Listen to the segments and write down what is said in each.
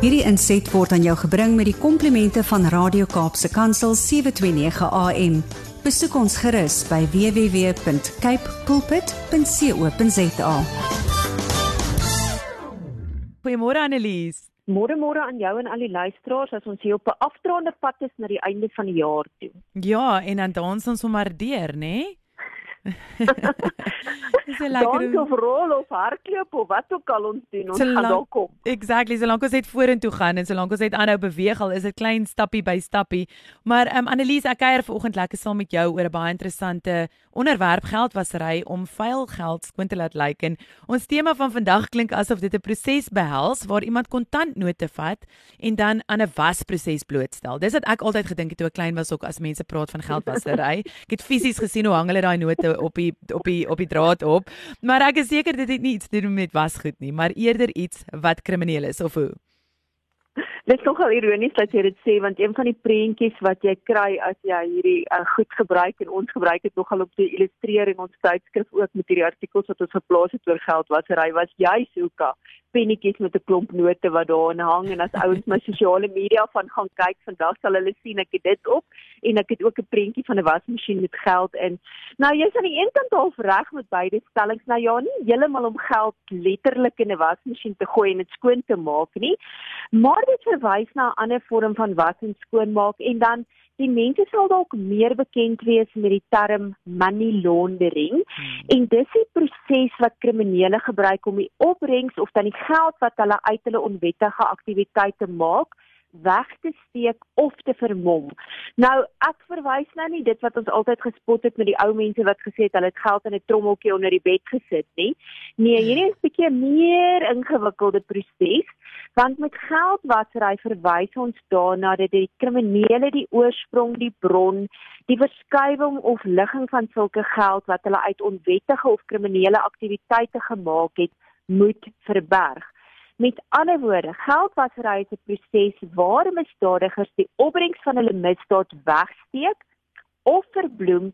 Hierdie inset word aan jou gebring met die komplimente van Radio Kaapse Kansel 729 AM. Besoek ons gerus by www.cape pulpit.co.za. Goeiemôre Annelies. Môre môre aan jou en al die luisteraars as ons hier op 'n afdraande pad is na die einde van die jaar toe. Ja, en dan dans ons sommer deur, nê? Nee? Dis lekker. Dans of rol of hardloop of wat ook al ons doen, ons so gaan daar kom. Exactly, solank ons net vorentoe gaan en solank ons net aanhou beweeg al is dit klein stappie by stappie. Maar ehm um, Annelies, ek kuier vanoggend lekker saam met jou oor 'n baie interessante onderwerp geldwasery om vuil geld skoon te laat lyk en ons tema van vandag klink asof dit 'n proses behels waar iemand kontantnote vat en dan aan 'n wasproses blootstel. Dis wat ek altyd gedink het toe ek klein was ook as mense praat van geldwasery. ek het fisies gesien hoe hang hulle daai note op die op die op die draad op. Maar ek is seker dit het nie iets te doen met wasgoed nie, maar eerder iets wat krimineel is of hoe. Dit is nogal ironies dat jy dit sê want een van die prentjies wat jy kry as jy hierdie uh, goed gebruik en ons gebruik het nogal op die illustreering ons tydskrif ook met hierdie artikels wat ons geplaas het oor geldwasery was jy Suka pennetjies met 'n klomp note wat daarin hang en as ouens my sosiale media van gaan kyk vandag sal hulle sien ek het dit op en ek het ook 'n prentjie van 'n wasmasjien met geld in. Nou jy's aan die een kant half reg met beide stellings. Nou ja, nie heeltemal om geld letterlik in 'n wasmasjien te gooi en dit skoon te maak nie, maar dit verwys na 'n ander vorm van was en skoonmaak en dan die mense sal dalk meer bekend wees met die term money laundering hmm. en dis 'n proses wat kriminele gebruik om die opbrengs of dan die geld wat hulle uit hulle onwettige aktiwiteite maak weg te steek of te vermom. Nou ek verwys nou nie dit wat ons altyd gespot het met die ou mense wat gesê het hulle het geld in 'n trommeltjie onder die bed gesit nie. Nee, hierdie is 'n bietjie meer ingewikkelde proses want met geldwasery verwys ons daarna dat die kriminele die oorsprong, die bron, die verskywing of ligging van sulke geld wat hulle uit onwettige of kriminele aktiwiteite gemaak het, moet verberg. Met ander woorde, geldwasery is 'n proses waar misdadigers die opbrengs van hulle misdaad wegsteek of verbloem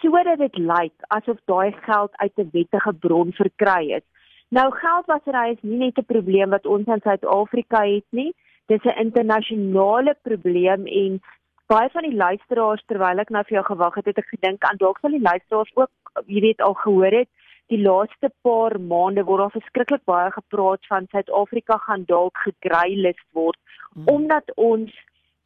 sodat dit lyk asof daai geld uit 'n wettige bron verkry is. Nou geldwasery is nie net 'n probleem wat ons in Suid-Afrika het nie, dis 'n internasionale probleem en baie van die luisteraars terwyl ek nou vir jou gewag het, het ek gedink aan dalk sal die luisteraars ook, jy weet, al gehoor het die laaste paar maande word daar verskriklik baie gepraat van Suid-Afrika gaan dalk gegrylist word hmm. omdat ons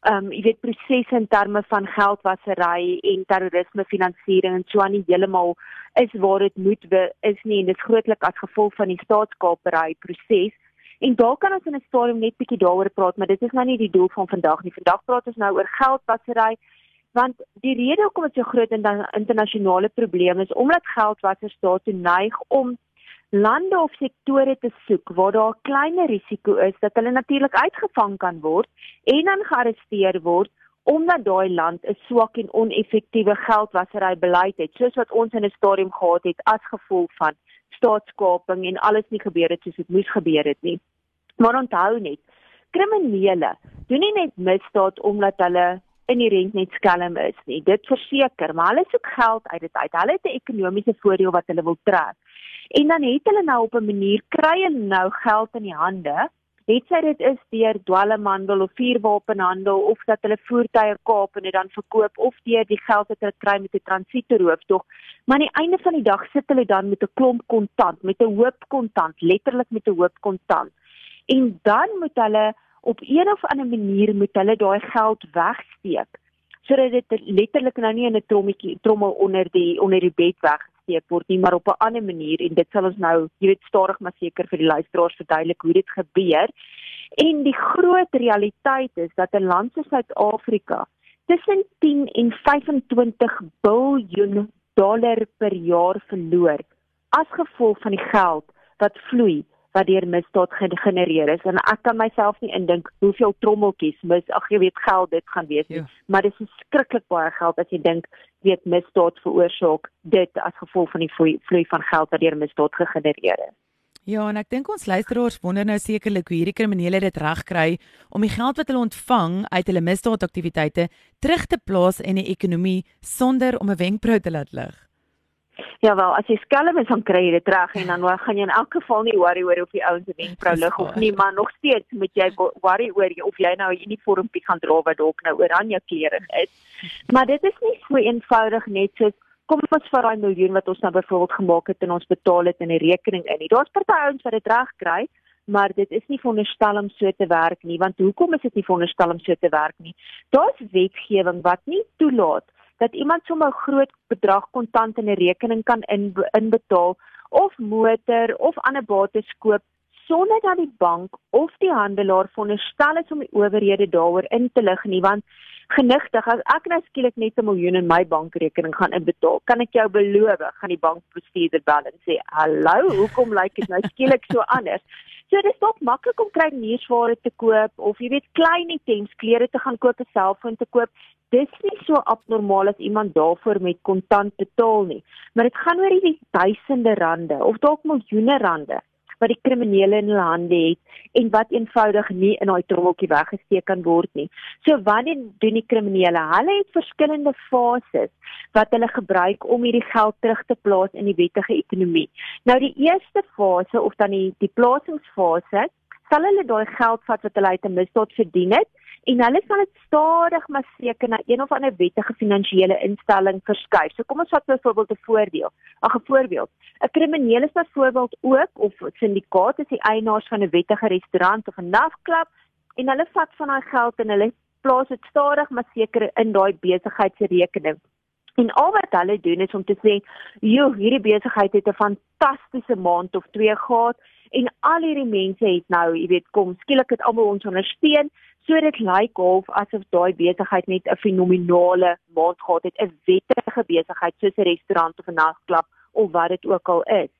ehm um, jy weet prosesse in terme van geldwasery en terrorisme finansiering en so aan nie heeltemal is waar dit moet we, is nie. En dit is grootlik as gevolg van die staatskapery proses. En daar kan ons in 'n stadium net bietjie daaroor praat maar dit is nou nie die doel van vandag nie. Vandag praat ons nou oor geldwasery want die rede hoekom dit so groot internasionale probleem is omdat geldwassers daartoe neig om lande of sektore te soek waar daar 'n klein risiko is dat hulle natuurlik uitgevang kan word en dan gearresteer word omdat daai land 'n swak en oneffektiewe geldwassery beleid het soos wat ons in 'n stadium gehad het as gevolg van staatskaping en alles nie gebeur het soos dit moes gebeur het nie. Maar onthou net, kriminele doen nie net misdaad omdat hulle inherent net skelm is nie. Dit verseker, maar hulle soek geld uit dit uit. Hulle het 'n ekonomiese voordeel wat hulle wil trek. En dan het hulle nou op 'n manier kry hulle nou geld in die hande. Het sy dit is deur dwelmhandel of vuurwapenhandel of dat hulle voertuie kaap en dit dan verkoop of deur die geld wat hulle kry met 'n transitoerooftog. Maar aan die einde van die dag sit hulle dan met 'n klomp kontant, met 'n hoop kontant, letterlik met 'n hoop kontant. En dan moet hulle op een of ander manier moet hulle daai geld wegsteek sodat dit letterlik nou nie in 'n trommetjie trommel onder die onder die bed weggesteek word nie maar op 'n ander manier en dit sal ons nou jy weet stadig maar seker vir die luisteraars verduidelik hoe dit gebeur. En die groot realiteit is dat 'n land soos Suid-Afrika tussen 10 en 25 miljard dollar per jaar verloor as gevolg van die geld wat vloei wat deur misdaad gegenereer is en ek kan myself nie indink hoeveel trommeltjies mis ag jy weet geld dit gaan wees nie ja. maar dit is skrikkelik baie geld as jy dink weet misdaad veroorsaak dit as gevolg van die vloei, vloei van geld wat deur misdaad gegenereer is Ja, en ek dink ons luisteraars wonder nou sekerlik hoe hierdie kriminele dit regkry om die geld wat hulle ontvang uit hulle misdaadaktiwiteite terug te plaas in die ekonomie sonder om 'n wenkbrauw te laat lig. Ja wel, as jy skelm is dan kry jy dit reg en dan gaan jy in elk geval nie worry oor of die ouens 'n wenkbrau lig of nie, maar nog steeds moet jy worry oor of jy nou 'n uniformpie gaan dra wat dalk nou oranje kleure is. Maar dit is nie so eenvoudig net soos kom ons vat daai miljoen wat ons nou byvoorbeeld gemaak het en ons betaal dit in 'n rekening in. Daar's party ouens wat dit reg kry, maar dit is nie veronderstel om so te werk nie, want hoekom is dit nie veronderstel om so te werk nie? Daar's wetgewing wat nie toelaat dat iemand sommer groot bedrag kontant in 'n rekening kan in, inbetaal of motor of ander bates koop sonder dat die bank of die handelaar veronderstel is om die owerhede daaroor in te lig nie want genigtig as ek nou skielik net 'n miljoen in my bankrekening gaan inbetaal kan ek jou beloof gaan die bankbestuurder bel en sê hallo hoekom lyk dit nou skielik so anders So dit is dalk maklik om klein nuusware te koop of jy weet klein items, klere te gaan koop, 'n selfoon te koop. Dis nie so abnormaal as iemand daarvoor met kontant betaal nie. Maar dit gaan oor hierdie duisende rande of dalk miljoene rande wat die kriminele in hulle hande het en wat eenvoudig nie in daai trommeltjie weggesteek kan word nie. So wanneer doen die kriminele? Hulle het verskillende fases wat hulle gebruik om hierdie geld terug te plaas in die wettige ekonomie. Nou die eerste fase of dan die die plasingsfase, sal hulle daai geld vat wat hulle uit 'n misdaad verdien het en hulle sal dit stadig maar seker na een of ander wettige finansiële instelling verskuif. So kom ons vat byvoorbeeld 'n voordeel. Ag 'n voorbeeld. 'n Krimineel is byvoorbeeld ook of syndikaat is die eienaars van 'n wettige restaurant of 'n nagklub en hulle vat van daai geld en hulle plaas dit stadig maar seker in daai besigheid se rekening. En al wat hulle doen is om te sê, "Jo, hierdie besigheid het 'n fantastiese maand of twee gehad." En al hierdie mense het nou, jy weet, kom skielik het almal ons ondersteun So dit lyk half asof daai besigheid net 'n fenominale maand gehad het, 'n wettige besigheid soos 'n restaurant of 'n nagklub of wat dit ook al is.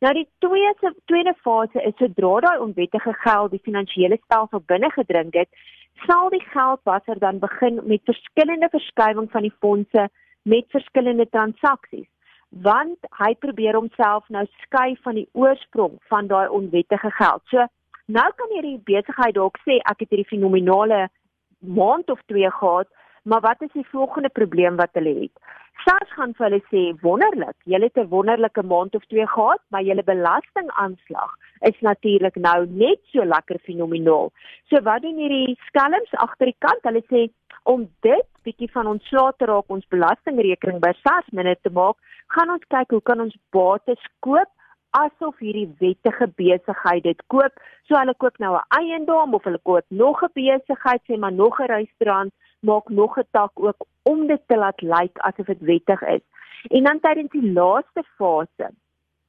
Nou die tweede tweede fase is sodra daai onwettige geld die finansiële stelsel binne gedring het, sal die geldwasser dan begin met verskillende verskuiwing van die fondse met verskillende transaksies want hy probeer homself nou skei van die oorsprong van daai onwettige geld. So Nou kan hierdie besigheid dalk sê ek het hierdie fenominale maand of twee gehad, maar wat is die volgende probleem wat hulle het? SARS gaan vir hulle sê wonderlik, julle het 'n wonderlike maand of twee gehad, maar julle belastingaanslag is natuurlik nou net so lekker fenomenaal. So wat doen hierdie skelms agter die kant? Hulle sê om dit bietjie van ons slae te raak ons belastingrekening by SARS minder te maak, gaan ons kyk hoe kan ons bates koop asof hierdie wettige besigheid dit koop. So hulle koop nou 'n eiendom of hulle koop nog 'n besigheid, sê maar nog 'n restaurant, maak nog 'n tak ook om dit te laat lyk asof dit wettig is. En dan tydens die laaste fase,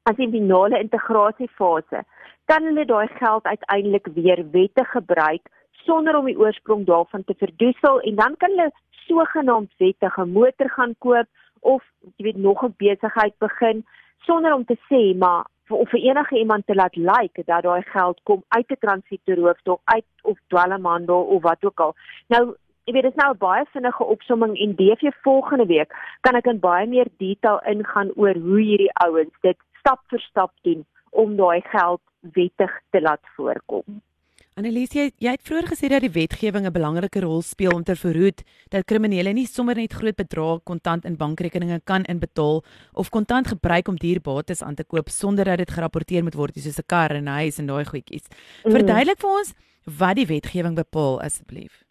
as die finale integrasiefase, kan hulle daai geld uiteindelik weer wettig gebruik sonder om die oorsprong daarvan te verdoesel en dan kan hulle sogenaamd wettige motor gaan koop of jy weet nog 'n besigheid begin sonder om te sê maar of vir enige iemand te laat lyk like, dat daai geld kom uit 'n transitoerhoofd of uit of dwelmhandel of wat ook al. Nou, jy weet, dit is nou 'n baie vinnige opsomming en DV volgende week kan ek in baie meer detail ingaan oor hoe hierdie ouens dit stap vir stap doen om daai geld wettig te laat voorkom. Annelies, jy, jy het vroeër gesê dat die wetgewing 'n belangrike rol speel om te verhoed dat kriminele nie sommer net groot bedrae kontant in bankrekeninge kan inbetaal of kontant gebruik om duur bates aan te koop sonder dat dit gerapporteer moet word soos 'n kar en 'n huis en daai goedjies. Mm. Verduidelik vir ons wat die wetgewing bepaal asseblief.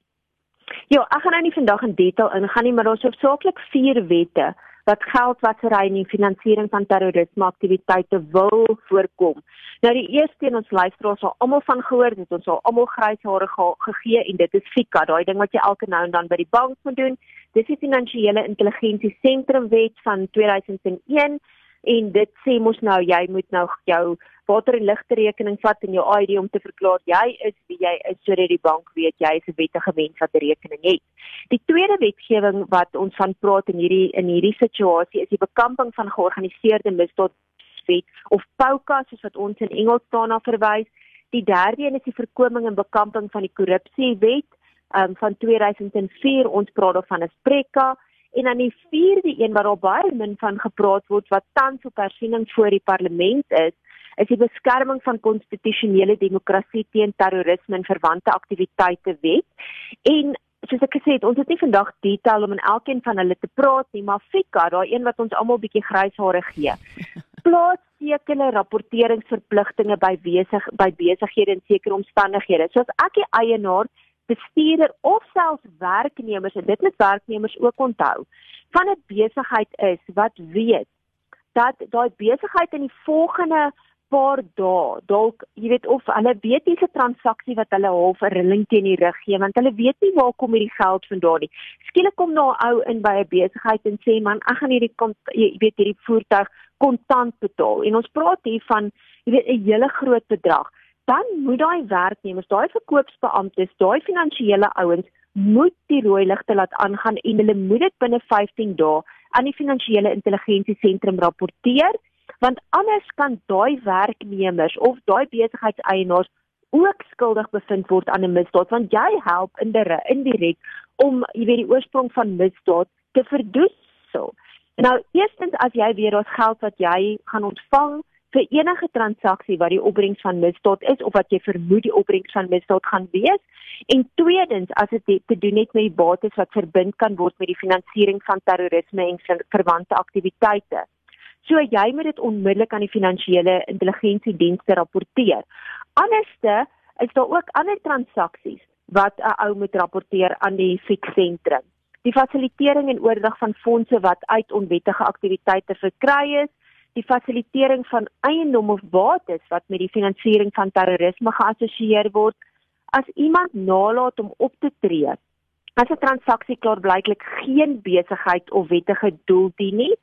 Ja, ek gaan nou nie vandag in detail ingaan nie, maar daar's hoofsaaklik 4 wette wat geldwasery en die finansiering van terrorisme aktiwiteite wil voorkom. Nou die eerste een ons luisteraars sal almal van gehoor, dit ons al almal grys hare ge gegee en dit is FICA, daai ding wat jy elke nou en dan by die bank moet doen. Dis die finansiële intelligensie sentrumwet van 2001 en dit sê mos nou jy moet nou jou water en ligte rekening vat en jou ID om te verklaar jy is wie jy is sodat die bank weet jy is 'n wettige mens wat 'n rekening het. Die tweede wetgewing wat ons van praat in hierdie in hierdie situasie is die bekamping van georganiseerde misdaad wet of POCA soos wat ons in Engels daarna verwys. Die derde een is die voorkoming en bekamping van die korrupsie wet um, van 2004 ons praat dan van 'n SPREKA en dan die vierde een wat al baie min van gepraat word wat tans op hersiening voor die parlement is is die beskerming van konstitusionele demokrasie teen terrorisme en verwante aktiwiteite wet. En soos ek gesê het, ons het nie vandag detail om in elkeen van hulle te praat nie, maar Fika, daai een wat ons almal bietjie grys hare gee. Plaas sekere rapporteringsverpligtinge by besig by besighede in sekere omstandighede. So as ek die eienaar, bestuurder of selfs werknemers en dit moet werknemers ook onthou, van 'n besigheid is wat weet dat daai besigheid in die volgende paar dae dalk jy weet of hulle weet dis 'n transaksie wat hulle half 'n rilling teen die rug gee want hulle weet nie waar kom hierdie geld vandaan nie. Skielik kom daar 'n ou in by 'n besigheid en sê man, ek gaan hierdie jy weet hierdie voertuig kontant betaal en ons praat hier van jy weet 'n hele groot bedrag. Dan moet daai werknemers, daai verkoopsbeamptes, daai finansiële ouens moet die rooi ligte laat aangaan en hulle moet dit binne 15 dae aan die finansiële intelligensie sentrum rapporteer want anders kan daai werknemers of daai besigheidseienaars ook skuldig bevind word aan 'n misdaad want jy help indirek om jy weet die oorsprong van misdaad te verdoesel. Nou eerstens as jy weet daar's geld wat jy gaan ontvang vir enige transaksie wat die opbrengs van misdaad is of wat jy vermoed die opbrengs van misdaad gaan wees en tweedens as dit te doen het met die bates wat verbind kan word met die finansiering van terrorisme en verwante aktiwiteite. So jy moet dit onmiddellik aan die finansiële intelligensiedienste rapporteer. Anderste is daar ook ander transaksies wat 'n ou moet rapporteer aan die fiksentrum. Die fasilitering en oordrag van fondse wat uit onwettige aktiwiteite verkry is, die fasilitering van eiendom of bates wat met die finansiering van terrorisme geassosieer word, as iemand nalat om op te tree, as 'n transaksie klaarblyklik geen besigheid of wettige doel dien nie,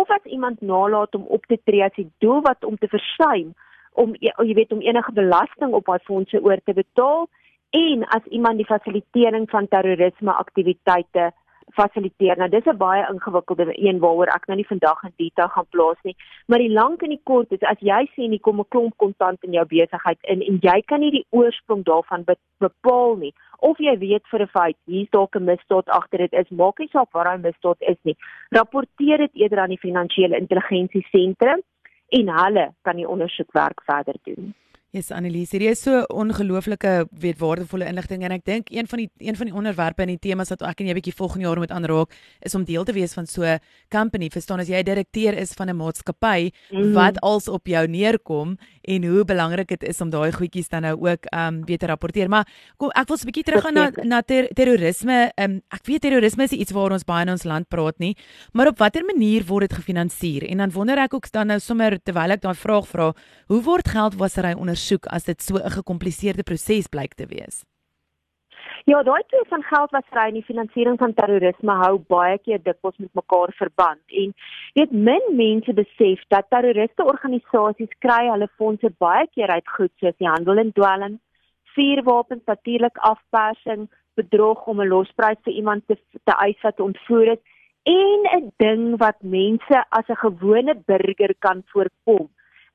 of as iemand nalat om op te tree as die doel wat om te versuim om jy weet om enige belasting op haar fondse oor te betaal en as iemand die fasilitering van terrorisme aktiwiteite fasiliteer. Nou dis 'n baie ingewikkelde een waaroor ek nou nie vandag in detail gaan plaas nie, maar die lank en die kort is as jy sê nie kom 'n klomp kontant in jou besigheid in en jy kan nie die oorsprong daarvan bepaal nie of jy weet vir 'n feit hier's dalk 'n misdaad agter dit is, maak nie saak wat daai misdaad is nie. Rapporteer dit eerder aan die finansiële intelligensie sentrum en hulle kan die ondersoekwerk verder doen. Yes Annelies, hier is so ongelooflike weet waardevolle inligting en ek dink een van die een van die onderwerpe en die temas wat ek en jy bietjie volgende jaar moet aanraak is om deel te wees van so 'n company. Verstaan as jy 'n direkteur is van 'n maatskappy mm. wat als op jou neerkom en hoe belangrik dit is om daai goedjies dan nou ook um weet te rapporteer. Maar kom ek wil 'n bietjie teruggaan na na ter, terrorisme. Um ek weet terrorisme is iets waar ons baie in ons land praat nie, maar op watter manier word dit gefinansier? En dan wonder ek ook dan nou sommer terwyl ek daai vraag vra, hoe word geldwasery onder ondersoek as dit so 'n gekompliseerde proses blyk te wees? Ja, daai twee van geldwasery en die finansiering van terrorisme hou baie keer dikwels met mekaar verband en weet min mense besef dat terroriste organisasies kry hulle fondse baie keer uit goed soos die handel in dwelm, vuurwapens, natuurlik afpersing, bedrog om 'n losprys vir iemand te te eis wat ontvoer is en 'n ding wat mense as 'n gewone burger kan voorkom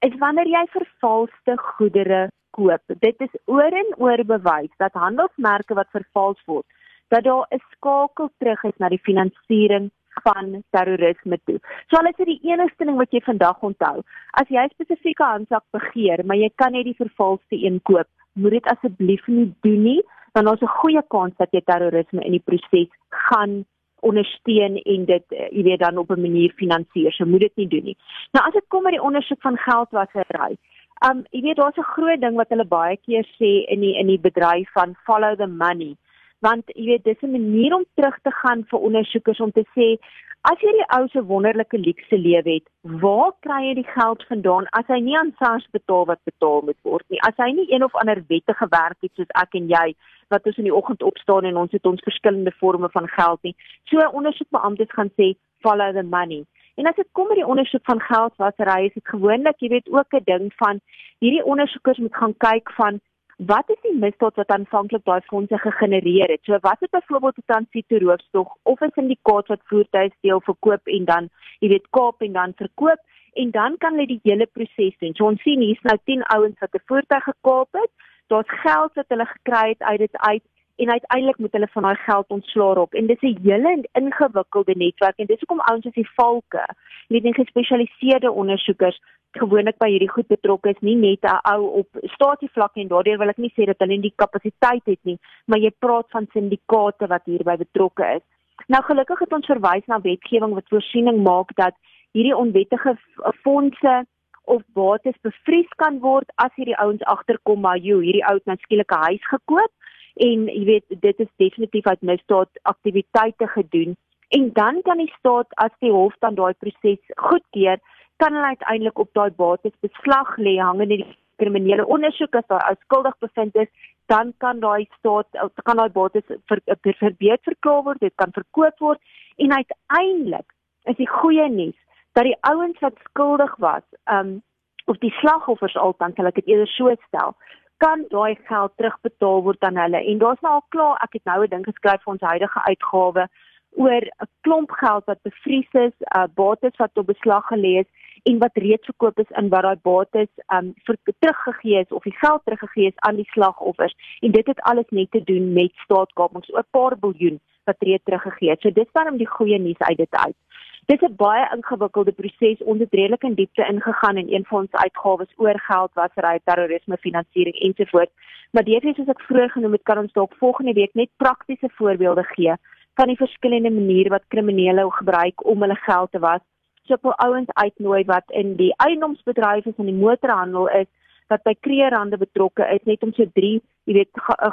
is wanneer jy vervalste goedere koop. Dit is oor en oor bewys dat handelsmerke wat vervals word, dat daar 'n skakel terug is na die finansiering van terrorisme toe. So al is dit die enigste ding wat jy vandag onthou. As jy spesifieke handsak begeer, maar jy kan net die vervalste een koop, moet dit asseblief nie doen nie, want daar's 'n goeie kans dat jy terrorisme in die proses gaan ondersteun en dit uh, jy weet dan op 'n manier finansier. So moet dit nie doen nie. Nou as dit kom by die ondersoek van geldwasery. Um jy weet daar's 'n groot ding wat hulle baie keer sê in die in die bedryf van follow the money. Want jy weet dis 'n manier om terug te gaan vir ondersoekers om te sê as jy die ou se wonderlike luukse lewe het, waar kry jy die geld vandaan as hy nie aan SARS betaal wat betaal moet word nie? As hy nie een of ander wettige werk het soos ek en jy wat ons in die oggend opstaan en ons het ons verskillende forme van geld nie. So ondersoekbeamptes gaan sê follow the money. En as dit kom by die ondersoek van geldwasery, is dit gewoonlik, jy weet, ook 'n ding van hierdie ondersoekers moet gaan kyk van wat is die misdaad wat aanvanklik daai fondse gegenereer het. So wat het byvoorbeeld 'n transito roofstog of 'n syndikaat wat voertuie steel, verkoop en dan, jy weet, koop en dan verkoop en dan kan hulle die hele proses doen. So ons sien hier's nou 10 ouens wat 'n voertuig gekoop het daar's geld wat hulle gekry het uit dit uit en uiteindelik moet hulle van daai geld ontslaa raak en dis 'n hele ingewikkelde netwerk en dis hoekom ouens soos die valke nie gespesialiseerde ondersoekers gewoonlik by hierdie goed betrokke is nie net 'n ou op statievlak en daardeur wil ek nie sê dat hulle nie die kapasiteit het nie maar jy praat van syndikaate wat hierby betrokke is. Nou gelukkig het ons verwys na wetgewing wat voorsiening maak dat hierdie onwettige fondse of bates bevries kan word as hierdie ouens agterkom maar jy hierdie ou het nou skielik 'n huis gekoop en jy weet dit is definitief uit misdaad aktiwiteite gedoen. En dan kan die staat as die hof dan daai proses goedkeur kan hulle uiteindelik op daai bates beslag lê hangende die kriminele ondersoek as daai ou skuldig bevind is dan kan daai staat kan daai bates vir verbeter verklaar word dit kan verkoop word. En uiteindelik is die goeie nuus dat die ouens wat skuldig was um of die slagoffers altyd hulle dit eerder so stel kan daai geld terugbetaal word aan hulle en daar's nou al klaar ek het nou 'n ding geskryf vir ons huidige uitgawe oor 'n klomp geld wat bevries is, uh bates wat op beslag gelê is en wat reeds verkoop is in wat daai bates um vir teruggegee is of die geld teruggegee is aan die slagoffers en dit het alles net te doen met staatskapings oor 'n paar biljoen wat reeds teruggegee is. So dis dan om die goeie nuus uit dit uit. Dit is 'n baie ingewikkelde proses. Ons het redelik in diepte ingegaan in een van ons uitgawes oor geldwasery, terrorisme, finansiering ensovoorts. Maar definitief soos ek vroeër genoem het, kan ons dalk volgende week net praktiese voorbeelde gee van die verskillende maniere wat kriminele gebruik om hulle geld te was. So op ouens uitnooi wat in die eiendomsbedryf is en die motorhandel is wat by kreerande betrokke is net om so drie, jy weet,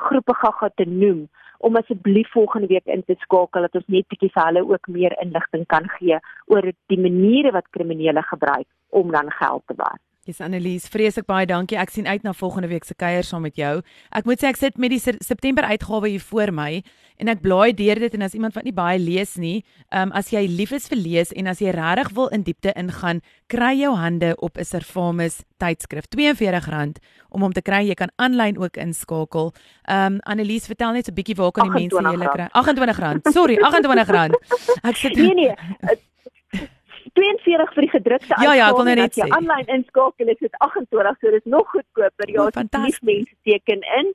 groepe gaga te noem om asseblief volgende week in te skakel dat ons net bietjie vir hulle ook meer inligting kan gee oor die maniere wat kriminele gebruik om dan geld te was. Dis Annelies, vreeslik baie dankie. Ek sien uit na volgende week se kuier saam met jou. Ek moet sê ek sit met die September uitgawe hier voor my en ek blaai deur dit en as iemand wat nie baie lees nie, um, as jy lief is vir lees en as jy regtig wil in diepte ingaan, kry jou hande op 'n Servamus tydskrif. R42 om hom te kry. Jy kan aanlyn ook inskakel. Um Annelies, vertel net so 'n bietjie waar kan die mense julle kry? R28. Sorry, R28. Ek sit Nee nee. 42 vir die gedrukte uitgawe. Ja ja, ek wil net sê. Aanlyn inskakel is dit 28, so dis nog goedkoper. Ja, fantasties mense teken in.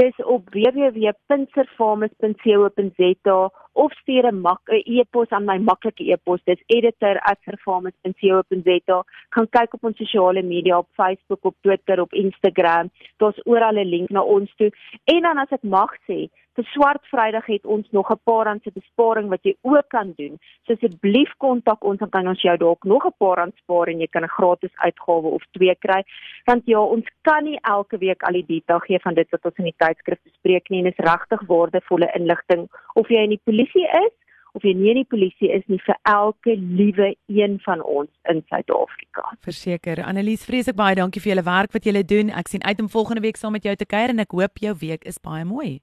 Dis op www.servamus.co.za of stuur 'n mak 'n e-pos aan my maklike e-pos. Dis editor@servamus.co.za. Gaan kyk op ons sosiale media op Facebook, op Twitter, op Instagram. Daar's oral 'n link na ons toe. En dan as ek mag sê, vir swart vrydag het ons nog 'n paar rand se besparing wat jy ook kan doen. So asseblief kontak ons dan kan ons jou dalk nog 'n paar rand spaar en jy kan 'n gratis uitgawe of twee kry. Want ja, ons kan nie elke week al die detail gee van dit wat ons in die tydskrif bespreek nie en is regtig waardevolle inligting of jy in die polisie is of jy nie in die polisie is nie vir elke liewe een van ons in Suid-Afrika. Verseker, Annelies, vreeslik baie dankie vir julle werk wat julle doen. Ek sien uit om volgende week saam met jou te kuier en ek hoop jou week is baie mooi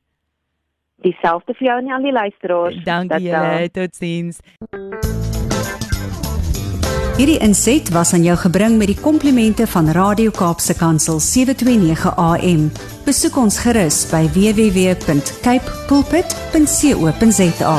dieselfde vir jou en al die luisteraars. Dankie julle, totsiens. Hierdie inset was aan jou gebring met die komplimente van Radio Kaapse Kansel 729 AM. Besoek ons gerus by www.cape pulpit.co.za.